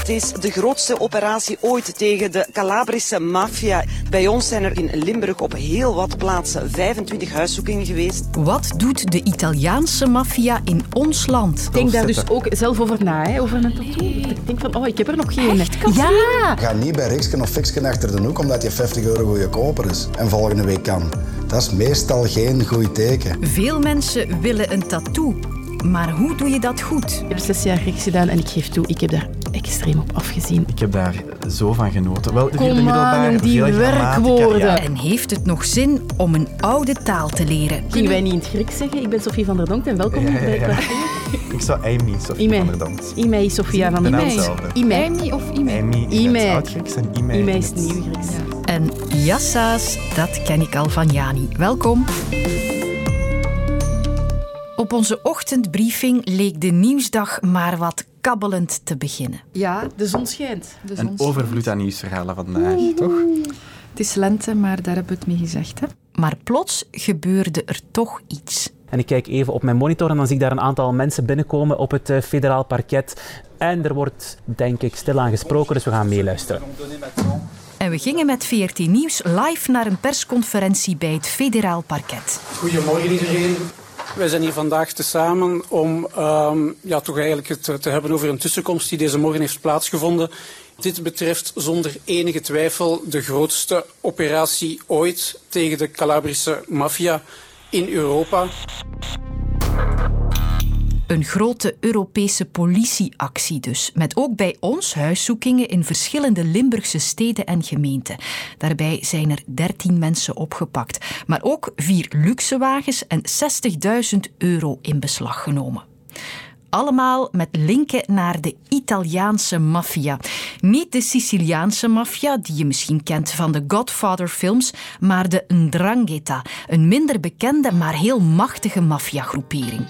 Het is de grootste operatie ooit tegen de Calabrische maffia. Bij ons zijn er in Limburg op heel wat plaatsen 25 huiszoekingen geweest. Wat doet de Italiaanse maffia in ons land? Ik denk daar dus ook zelf over na, hè, over een tattoo. Ik denk van, oh, ik heb er nog geen. Ja! Ga niet bij Riksken of Fiksken achter de hoek omdat je 50 euro goedkoper is en volgende week kan. Dat is meestal geen goed teken. Veel mensen willen een tattoo. Maar hoe doe je dat goed? Ik heb zes jaar rechts gedaan en ik geef toe, ik heb daar extreem op afgezien. Ik heb daar zo van genoten. Wel, de aan, die werkwoorden. ja. En heeft het nog zin om een oude taal te leren? Gingen wij niet in het Grieks zeggen? Ik ben Sofie van der Donk en welkom Ja, ja, bij het. Ik zou Amy, Sofie van der Donk. Imei, Sofia van der De naam Donk. hetzelfde. Imei. Amy of Ime? Amy in Imei. het Oud-Grieks en in is het nieuwe Grieks. En jassa's, dat ken ik al van Jani. Welkom. Op onze ochtendbriefing leek de nieuwsdag maar wat kabbelend te beginnen. Ja, De zon schijnt. de Een overvloed aan nieuwsverhalen vandaag, toch? Het is lente, maar daar hebben we het mee gezegd. Hè? Maar plots gebeurde er toch iets. En ik kijk even op mijn monitor en dan zie ik daar een aantal mensen binnenkomen op het eh, federaal parket. En er wordt, denk ik, stilaan gesproken, dus we gaan meeluisteren. En we gingen met VRT Nieuws live naar een persconferentie bij het federaal parket. Goedemorgen iedereen. Wij zijn hier vandaag tezamen om ehm, ja, toch eigenlijk het te hebben over een tussenkomst die deze morgen heeft plaatsgevonden. Dit betreft zonder enige twijfel de grootste operatie ooit tegen de Calabrische maffia in Europa. Een grote Europese politieactie dus, met ook bij ons huiszoekingen in verschillende Limburgse steden en gemeenten. Daarbij zijn er 13 mensen opgepakt, maar ook vier luxe wagens en 60.000 euro in beslag genomen. Allemaal met linken naar de Italiaanse maffia. Niet de Siciliaanse maffia, die je misschien kent van de Godfather-films, maar de Ndrangheta, een minder bekende, maar heel machtige maffiagroepering.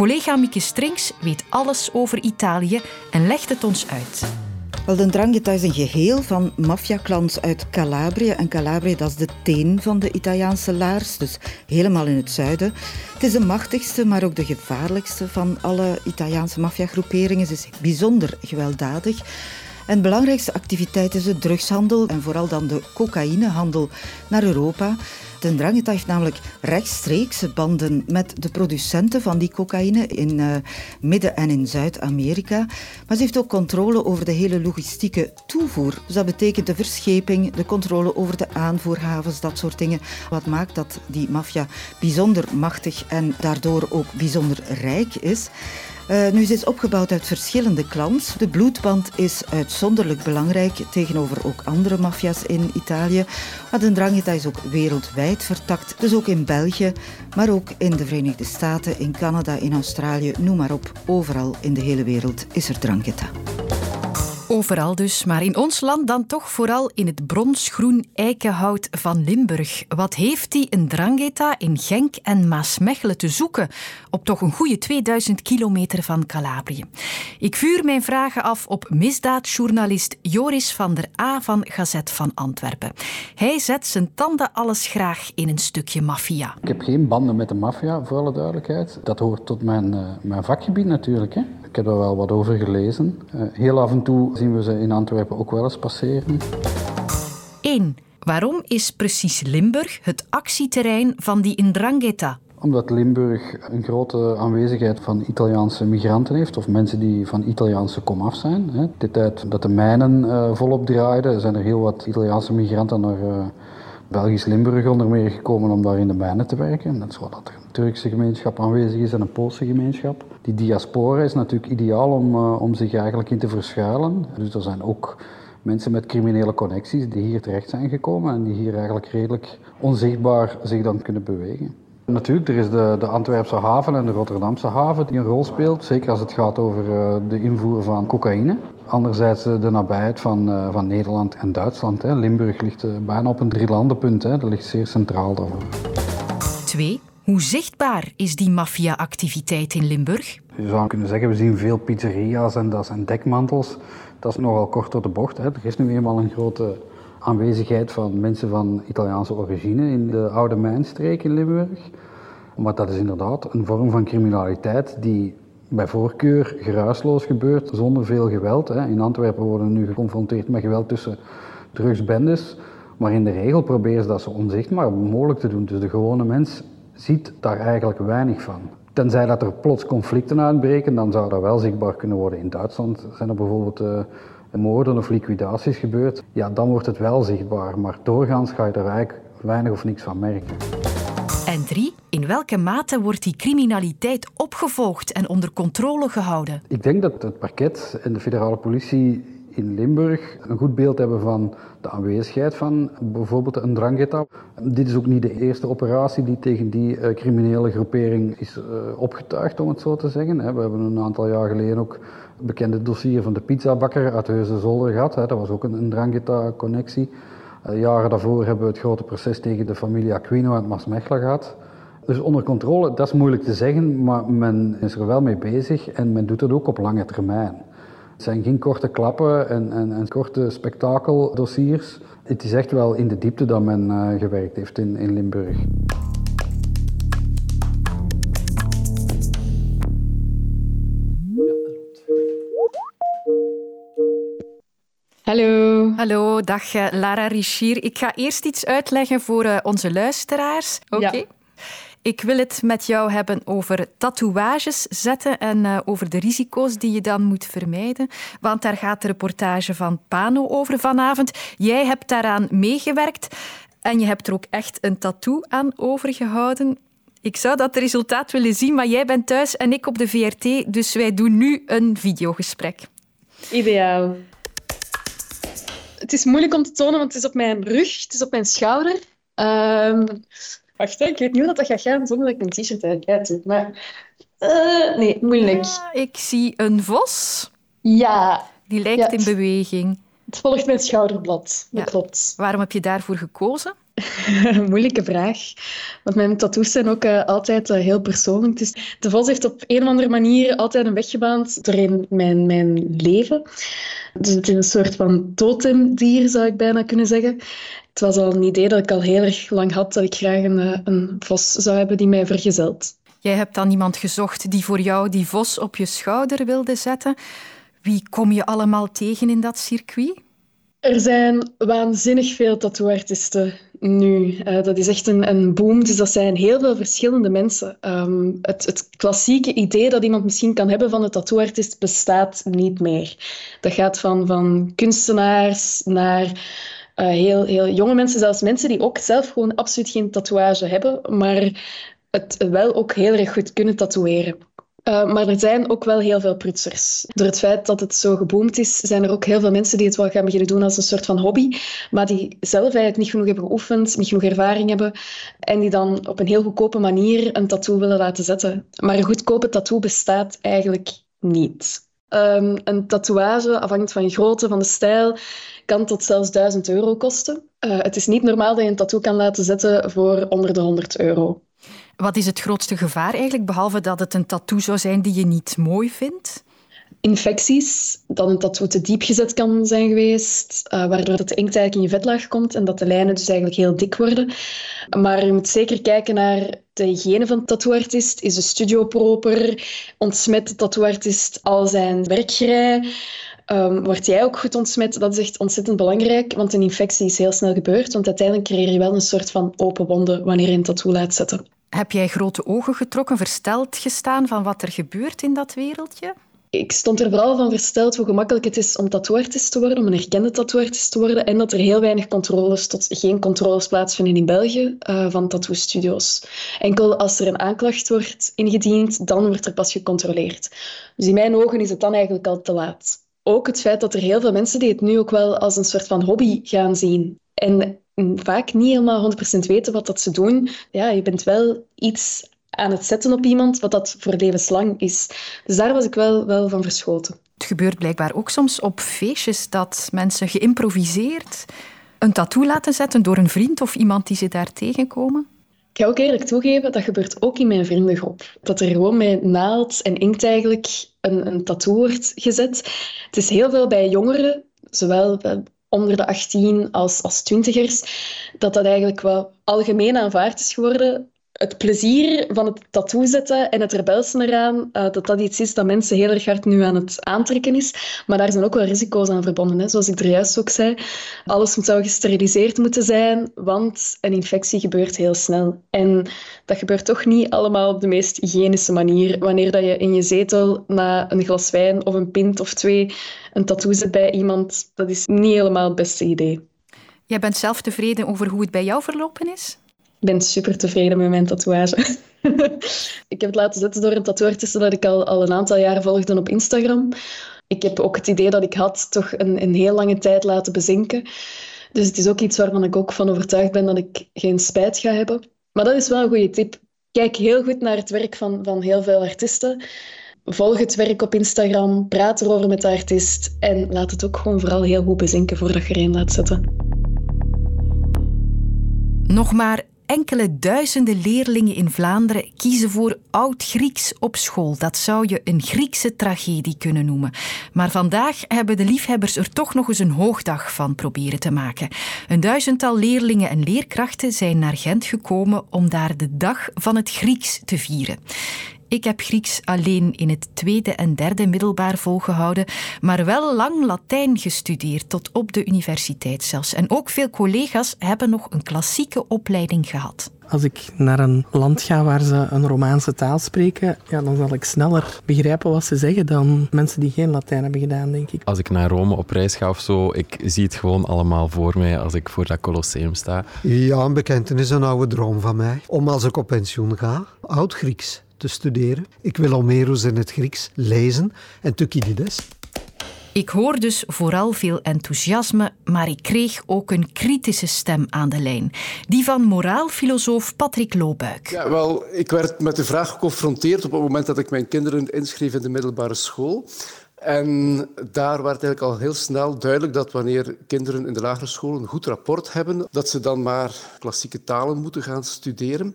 Collega Mieke Strings weet alles over Italië en legt het ons uit. Wel, de Ndrangheta is een geheel van maffiaclans uit Calabrië. En Calabrië, dat is de teen van de Italiaanse laars, dus helemaal in het zuiden. Het is de machtigste, maar ook de gevaarlijkste van alle Italiaanse maffiagroeperingen. Ze is bijzonder gewelddadig. En belangrijkste activiteit is de drugshandel en vooral dan de cocaïnehandel naar Europa. De Ndrangheta heeft namelijk rechtstreekse banden met de producenten van die cocaïne in eh, Midden- en in Zuid-Amerika. Maar ze heeft ook controle over de hele logistieke toevoer. Dus dat betekent de verscheping, de controle over de aanvoerhavens, dat soort dingen. Wat maakt dat die maffia bijzonder machtig en daardoor ook bijzonder rijk is. Eh, nu, ze is opgebouwd uit verschillende clans. De bloedband is uitzonderlijk belangrijk tegenover ook andere maffia's in Italië. Maar de Ndrangheta is ook wereldwijd vertakt. Dus ook in België, maar ook in de Verenigde Staten, in Canada, in Australië, noem maar op. Overal in de hele wereld is er Ndrangheta. Overal dus, maar in ons land dan toch vooral in het bronsgroen eikenhout van Limburg. Wat heeft die een Drangheta in Genk en Maasmechelen te zoeken? Op toch een goede 2000 kilometer van Calabrië. Ik vuur mijn vragen af op misdaadjournalist Joris van der A van Gazet van Antwerpen. Hij zet zijn tanden alles graag in een stukje maffia. Ik heb geen banden met de maffia, voor alle duidelijkheid. Dat hoort tot mijn, eh, mijn vakgebied natuurlijk. Hè. Ik heb er wel wat over gelezen. Eh, heel af en toe zien we ze in Antwerpen ook wel eens passeren. 1. Waarom is precies Limburg het actieterrein van die Ndrangheta? Omdat Limburg een grote aanwezigheid van Italiaanse migranten heeft, of mensen die van Italiaanse komaf zijn. De tijd dat de mijnen eh, volop draaiden, zijn er heel wat Italiaanse migranten naar eh, Belgisch Limburg onder meer gekomen om daar in de mijnen te werken. Net zoals dat er een Turkse gemeenschap aanwezig is en een Poolse gemeenschap. Die diaspora is natuurlijk ideaal om, eh, om zich eigenlijk in te verschuilen. Dus er zijn ook mensen met criminele connecties die hier terecht zijn gekomen en die hier eigenlijk redelijk onzichtbaar zich dan kunnen bewegen. Natuurlijk, er is de, de Antwerpse haven en de Rotterdamse haven die een rol speelt, zeker als het gaat over eh, de invoer van cocaïne. Anderzijds eh, de nabijheid van, eh, van Nederland en Duitsland. Hè. Limburg ligt bijna op een drielandenpunt, hè. dat ligt zeer centraal daarvoor. 2. Hoe zichtbaar is die maffia-activiteit in Limburg? Je zou kunnen zeggen, we zien veel pizzeria's en dat zijn dekmantels. Dat is nogal kort door de bocht. Hè. Er is nu eenmaal een grote aanwezigheid van mensen van Italiaanse origine in de oude mijnstreek in Limburg. Maar dat is inderdaad een vorm van criminaliteit die bij voorkeur geruisloos gebeurt, zonder veel geweld. In Antwerpen worden we nu geconfronteerd met geweld tussen drugsbendes. Maar in de regel proberen ze dat zo onzichtbaar mogelijk te doen. Dus de gewone mens ziet daar eigenlijk weinig van. Tenzij dat er plots conflicten uitbreken, dan zou dat wel zichtbaar kunnen worden. In Duitsland zijn er bijvoorbeeld uh, moorden of liquidaties gebeurd. Ja, dan wordt het wel zichtbaar. Maar doorgaans ga je er eigenlijk weinig of niks van merken. En drie, in welke mate wordt die criminaliteit opgevolgd en onder controle gehouden? Ik denk dat het parket en de federale politie in Limburg een goed beeld hebben van de aanwezigheid van bijvoorbeeld een drangheta. Dit is ook niet de eerste operatie die tegen die uh, criminele groepering is uh, opgetuigd, om het zo te zeggen. We hebben een aantal jaar geleden ook het bekende dossier van de pizzabakker uit Heusden-Zolder gehad. Dat was ook een, drangheta-connectie. Uh, jaren daarvoor hebben we het grote proces tegen de familie Aquino uit Maasmechelen gehad. Dus onder controle, dat is moeilijk te zeggen, maar men is er wel mee bezig en men doet het ook op lange termijn. Het zijn geen korte klappen en, en, en korte spektakeldossiers. Het is echt wel in de diepte dat men uh, gewerkt heeft in, in Limburg. Hallo. Hallo, dag uh, Lara Richier. Ik ga eerst iets uitleggen voor uh, onze luisteraars. Oké. Okay. Ja. Ik wil het met jou hebben over tatoeages zetten en uh, over de risico's die je dan moet vermijden. Want daar gaat de reportage van Pano over vanavond. Jij hebt daaraan meegewerkt en je hebt er ook echt een tattoo aan overgehouden. Ik zou dat resultaat willen zien, maar jij bent thuis en ik op de VRT, dus wij doen nu een videogesprek. Ideaal. Het is moeilijk om te tonen, want het is op mijn rug, het is op mijn schouder. Um, Wacht, hè, ik weet niet hoe dat gaat gaan zonder dat ik een t-shirt uit doe. Maar uh, nee, moeilijk. Ja, ik zie een vos. Ja. Die lijkt ja, in beweging. Het volgt mijn schouderblad, dat ja. klopt. Waarom heb je daarvoor gekozen? Moeilijke vraag. Want mijn tattoos zijn ook uh, altijd uh, heel persoonlijk. Dus de vos heeft op een of andere manier altijd een weg gebaand doorheen mijn, mijn leven. Dus het is een soort van totemdier, zou ik bijna kunnen zeggen. Het was al een idee dat ik al heel erg lang had, dat ik graag een, uh, een vos zou hebben die mij vergezelt. Jij hebt dan iemand gezocht die voor jou die vos op je schouder wilde zetten. Wie kom je allemaal tegen in dat circuit? Er zijn waanzinnig veel tattooartisten nu. Uh, dat is echt een, een boom. Dus dat zijn heel veel verschillende mensen. Um, het, het, klassieke idee dat iemand misschien kan hebben van een tattooartist bestaat niet meer. Dat gaat van, van kunstenaars naar uh, heel, heel jonge mensen, zelfs mensen die ook zelf gewoon absoluut geen tatoeage hebben, maar het wel ook heel erg goed kunnen tatoeëren. Uh, maar er zijn ook wel heel veel prutsers. Door het feit dat het zo geboomd is, zijn er ook heel veel mensen die het wel gaan beginnen doen als een soort van hobby, maar die zelf eigenlijk niet genoeg hebben geoefend, niet genoeg ervaring hebben en die dan op een heel goedkope manier een tattoo willen laten zetten. Maar een goedkope tattoo bestaat eigenlijk niet. Um, een tatoeage, afhankelijk van je grootte, van de stijl, kan tot zelfs 1000 euro kosten. Uh, het is niet normaal dat je een tattoo kan laten zetten voor onder de 100 euro. Wat is het grootste gevaar eigenlijk, behalve dat het een tattoo zou zijn die je niet mooi vindt? Infecties, dat een tattoo te diep gezet kan zijn geweest, uh, waardoor dat de inkt eigenlijk in je vetlaag komt en dat de lijnen dus eigenlijk heel dik worden. Maar je moet zeker kijken naar de hygiëne van de tattooartist. Is de studio proper? Ontsmet de tattooartist al zijn werkgerij? Um, word jij ook goed ontsmet? Dat is echt ontzettend belangrijk, want een infectie is heel snel gebeurd. Want uiteindelijk creëer je wel een soort van open wonden wanneer je een tattoo laat zetten. Heb jij grote ogen getrokken, versteld gestaan van wat er gebeurt in dat wereldje? Ik stond er vooral van versteld hoe gemakkelijk het is om tattooartist te worden, om een erkende tattooartist te worden, en dat er heel weinig controles tot geen controles plaatsvinden in België uh, van tattoo-studio's. Enkel als er een aanklacht wordt ingediend, dan wordt er pas gecontroleerd. Dus in mijn ogen is het dan eigenlijk al te laat ook het feit dat er heel veel mensen die het nu ook wel als een soort van hobby gaan zien. En vaak niet helemaal 100% weten wat dat ze doen. Ja, je bent wel iets aan het zetten op iemand wat dat voor levenslang is. Dus daar was ik wel, wel van verschoten. Het gebeurt blijkbaar ook soms op feestjes dat mensen geïmproviseerd een tattoo laten zetten door een vriend of iemand die ze daar tegenkomen. Ik ga ook eerlijk toegeven, dat gebeurt ook in mijn vriendengroep. Dat er gewoon met naald en inkt eigenlijk een, een tattoo wordt gezet. Het is heel veel bij jongeren, zowel onder de 18 als, als twintigers, dat dat eigenlijk wel algemeen aanvaard is geworden. Het plezier van het tattoo zetten en het rebelsen eraan, uh, dat dat iets is dat mensen heel erg hard nu aan het aantrekken is. Maar daar zijn ook wel risico's aan verbonden, hè? zoals ik er juist ook zei. Alles zou gesteriliseerd moeten zijn, want een infectie gebeurt heel snel. En dat gebeurt toch niet allemaal op de meest hygiënische manier. Wanneer dat je in je zetel na een glas wijn of een pint of twee een tattoo zet bij iemand, dat is niet helemaal het beste idee. Jij bent zelf tevreden over hoe het bij jou verlopen is? Ik ben super tevreden met mijn tatoeage. ik heb het laten zetten door een tattooartiste dat ik al, al een aantal jaren volgde op Instagram. Ik heb ook het idee dat ik had toch een, een heel lange tijd laten bezinken. Dus het is ook iets waarvan ik ook van overtuigd ben dat ik geen spijt ga hebben. Maar dat is wel een goede tip. Kijk heel goed naar het werk van, van heel veel artiesten. Volg het werk op Instagram, praat erover met de artiest en laat het ook gewoon vooral heel goed bezinken voordat je erin laat zetten. Nog maar enkele duizenden leerlingen in Vlaanderen kiezen voor oud-Grieks op school. Dat zou je een Griekse tragedie kunnen noemen. Maar vandaag hebben de liefhebbers er toch nog eens een hoogdag van proberen te maken. Een duizendtal leerlingen en leerkrachten zijn naar Gent gekomen om daar de dag van het Grieks te vieren. Ik heb Grieks alleen in het tweede en derde middelbaar volgehouden, maar wel lang Latijn gestudeerd, tot op de universiteit zelfs. En ook veel collega's hebben nog een klassieke opleiding gehad. Als ik naar een land ga waar ze een Romaanse taal spreken, ja, dan zal ik sneller begrijpen wat ze zeggen dan mensen die geen Latijn hebben gedaan, denk ik. Als ik naar Rome op reis ga of zo, ik zie het gewoon allemaal voor mij als ik voor dat Colosseum sta. Ja, een bekentenis, een oude droom van mij. Om als ik op pensioen ga, oud-Grieks te studeren. Ik wil Homerus in het Grieks lezen en Thukydides. Ik hoor dus vooral veel enthousiasme, maar ik kreeg ook een kritische stem aan de lijn. Die van moraalfilosoof Patrick Loobuik. Ja, wel, ik werd met de vraag geconfronteerd op het moment dat ik mijn kinderen inschreef in de middelbare school. En daar werd eigenlijk al heel snel duidelijk dat wanneer kinderen in de lagere school een goed rapport hebben, dat ze dan maar klassieke talen moeten gaan studeren.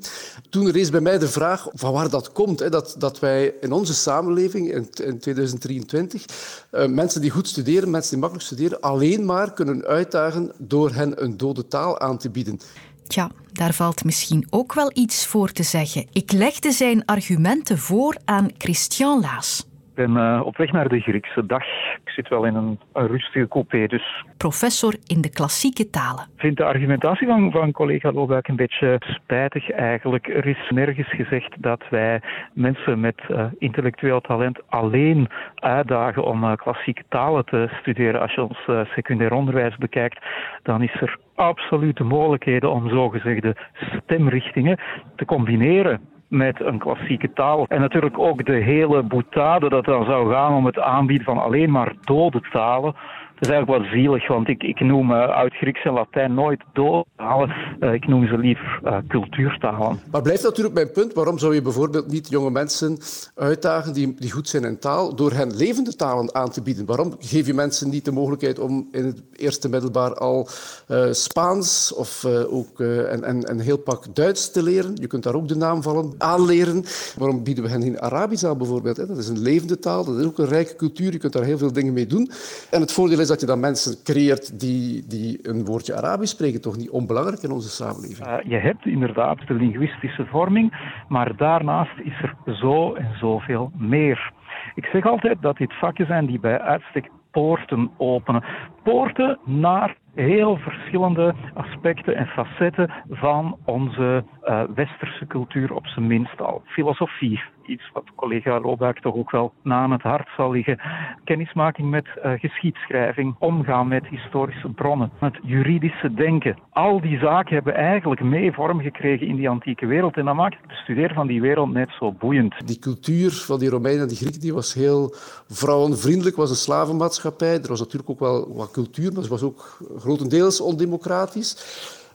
Toen rees bij mij de vraag van waar dat komt. Hè, dat, dat wij in onze samenleving in, in 2023 uh, mensen die goed studeren, mensen die makkelijk studeren, alleen maar kunnen uitdagen door hen een dode taal aan te bieden. Tja, daar valt misschien ook wel iets voor te zeggen. Ik legde zijn argumenten voor aan Christian Laas. Ik ben uh, op weg naar de Griekse dag. Ik zit wel in een, een rustige coupé, dus... Professor in de klassieke talen. Ik vind de argumentatie van, van collega Lobuik een beetje spijtig eigenlijk. Er is nergens gezegd dat wij mensen met uh, intellectueel talent alleen uitdagen om uh, klassieke talen te studeren. Als je ons secundair onderwijs bekijkt, dan is er absolute mogelijkheden om zogezegde stemrichtingen te combineren met een klassieke taal. En natuurlijk ook de hele boetade dat dan zou gaan om het aanbieden van alleen maar dode talen. Dat is eigenlijk wat zielig, want ik, ik noem uh, Oud-Grieks en Latijn nooit doodtalen. Uh, ik noem ze liever uh, cultuurtalen. Maar blijft natuurlijk mijn punt. Waarom zou je bijvoorbeeld niet jonge mensen uitdagen die, die goed zijn in taal, door hen levende talen aan te bieden? Waarom geef je mensen niet de mogelijkheid om in het eerste middelbaar al Spaans of ook een, een, een heel pak Duits te leren? Je kunt daar ook de naam vallen aanleren. Waarom bieden we hen geen Arabisch aan bijvoorbeeld? Dat is een levende taal, dat is ook een rijke cultuur. Je kunt daar heel veel dingen mee doen. En het voordeel is dat je dan mensen creëert die, die een woordje Arabisch spreken, toch niet onbelangrijk in onze samenleving? Uh, je hebt inderdaad de linguïstische vorming, maar daarnaast is er zo en zoveel meer. Ik zeg altijd dat dit vakken zijn die bij uitstek poorten openen. Poorten naar heel verschillende aspecten en facetten van onze uh, westerse cultuur, op zijn minst al. Filosofie, iets wat collega Lobuik toch ook wel na aan het hart zal liggen. Kennismaking met uh, geschiedschrijving, omgaan met historische bronnen, het juridische denken. Al die zaken hebben eigenlijk mee vorm gekregen in die antieke wereld. En dat maakt het bestuderen van die wereld net zo boeiend. Die cultuur van die Romeinen en die Grieken die was heel vrouwenvriendelijk, was een slavenmaatschappij. Er was natuurlijk ook wel wat cultuur, maar ze was ook grotendeels ondemocratisch.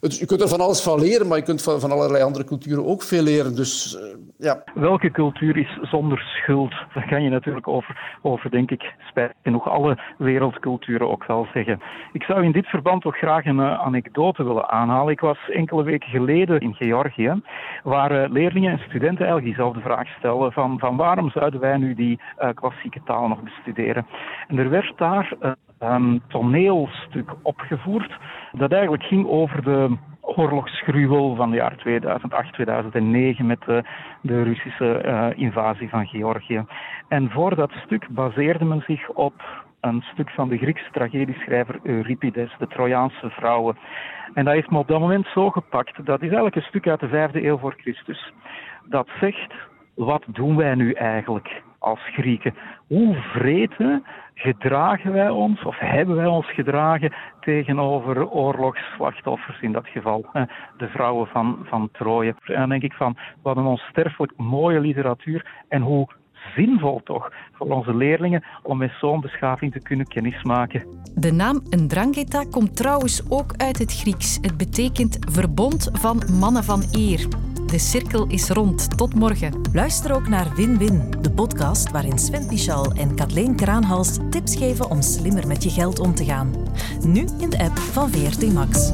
Je kunt er van alles van leren, maar je kunt van, van allerlei andere culturen ook veel leren. Dus, uh, ja. Welke cultuur is zonder schuld? Daar kan je natuurlijk over, over denk ik, spijt genoeg alle wereldculturen ook wel zeggen. Ik zou in dit verband toch graag een uh, anekdote willen aanhalen. Ik was enkele weken geleden in Georgië, waar uh, leerlingen en studenten eigenlijk diezelfde vraag stelden van, van waarom zouden wij nu die klassieke taal nog bestuderen? En er werd daar een toneelstuk opgevoerd dat eigenlijk ging over de oorlogsgruwel van de jaar 2008, 2009 met de, de Russische uh, invasie van Georgië. En voor dat stuk baseerde men zich op een stuk van de Griekse tragedieschrijver Euripides, de Trojaanse vrouwen. En dat heeft me op dat moment zo gepakt. Dat is eigenlijk een stuk uit de vijfde eeuw voor Christus. Dat zegt, wat doen wij nu eigenlijk als Grieken? Hoe vreten gedragen wij ons, of hebben wij ons gedragen tegenover oorlogsslachtoffers, in dat geval de vrouwen van, van Troje. En dan denk ik van, wat een onsterfelijk mooie literatuur en hoe zinvol toch voor onze leerlingen om met zo'n beschaving te kunnen kennismaken. De naam Ndrangheta komt trouwens ook uit het Grieks. Het betekent verbond van mannen van eer. De cirkel is rond. Tot morgen. Luister ook naar Win-Win, de podcast waarin Sven Pichal en Kathleen Kraanhals tips geven om slimmer met je geld om te gaan. Nu in de app van VRT Max.